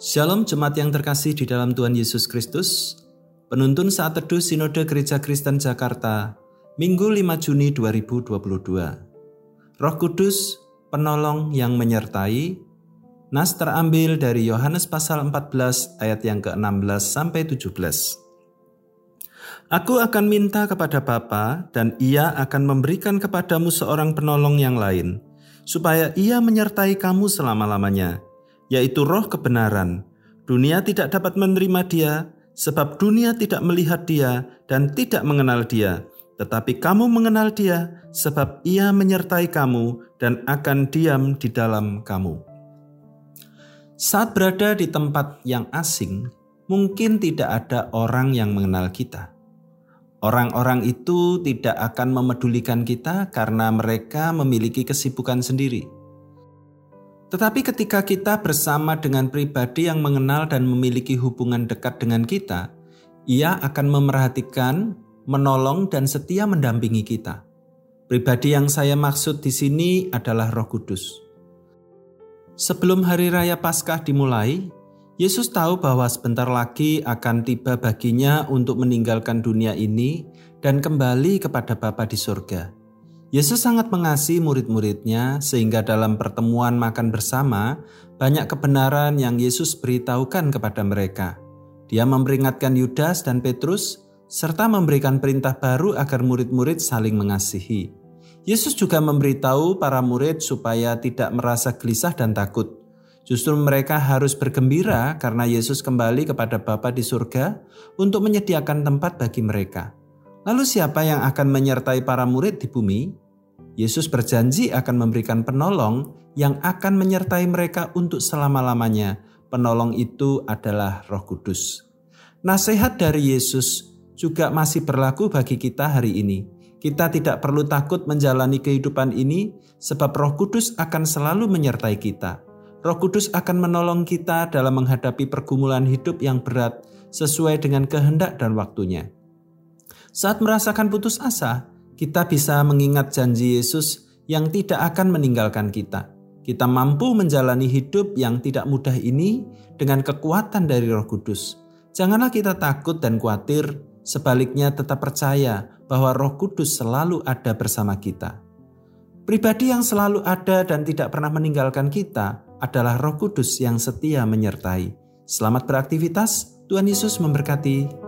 Shalom jemaat yang terkasih di dalam Tuhan Yesus Kristus. Penuntun saat teduh Sinode Gereja Kristen Jakarta, Minggu 5 Juni 2022. Roh Kudus, penolong yang menyertai. Nas terambil dari Yohanes pasal 14 ayat yang ke-16 sampai 17. Aku akan minta kepada Bapa dan ia akan memberikan kepadamu seorang penolong yang lain, supaya ia menyertai kamu selama-lamanya yaitu roh kebenaran. Dunia tidak dapat menerima dia, sebab dunia tidak melihat dia dan tidak mengenal dia. Tetapi kamu mengenal dia, sebab ia menyertai kamu dan akan diam di dalam kamu. Saat berada di tempat yang asing, mungkin tidak ada orang yang mengenal kita. Orang-orang itu tidak akan memedulikan kita karena mereka memiliki kesibukan sendiri tetapi ketika kita bersama dengan pribadi yang mengenal dan memiliki hubungan dekat dengan kita, ia akan memerhatikan, menolong, dan setia mendampingi kita. Pribadi yang saya maksud di sini adalah Roh Kudus. Sebelum hari raya Paskah dimulai, Yesus tahu bahwa sebentar lagi akan tiba baginya untuk meninggalkan dunia ini dan kembali kepada Bapa di surga. Yesus sangat mengasihi murid-muridnya sehingga dalam pertemuan makan bersama banyak kebenaran yang Yesus beritahukan kepada mereka. Dia memperingatkan Yudas dan Petrus serta memberikan perintah baru agar murid-murid saling mengasihi. Yesus juga memberitahu para murid supaya tidak merasa gelisah dan takut. Justru mereka harus bergembira karena Yesus kembali kepada Bapa di surga untuk menyediakan tempat bagi mereka. Lalu siapa yang akan menyertai para murid di bumi? Yesus berjanji akan memberikan penolong yang akan menyertai mereka untuk selama-lamanya. Penolong itu adalah Roh Kudus. Nasihat dari Yesus juga masih berlaku bagi kita hari ini. Kita tidak perlu takut menjalani kehidupan ini, sebab Roh Kudus akan selalu menyertai kita. Roh Kudus akan menolong kita dalam menghadapi pergumulan hidup yang berat sesuai dengan kehendak dan waktunya. Saat merasakan putus asa, kita bisa mengingat janji Yesus yang tidak akan meninggalkan kita. Kita mampu menjalani hidup yang tidak mudah ini dengan kekuatan dari Roh Kudus. Janganlah kita takut dan khawatir, sebaliknya tetap percaya bahwa Roh Kudus selalu ada bersama kita. Pribadi yang selalu ada dan tidak pernah meninggalkan kita adalah Roh Kudus yang setia menyertai. Selamat beraktivitas, Tuhan Yesus memberkati.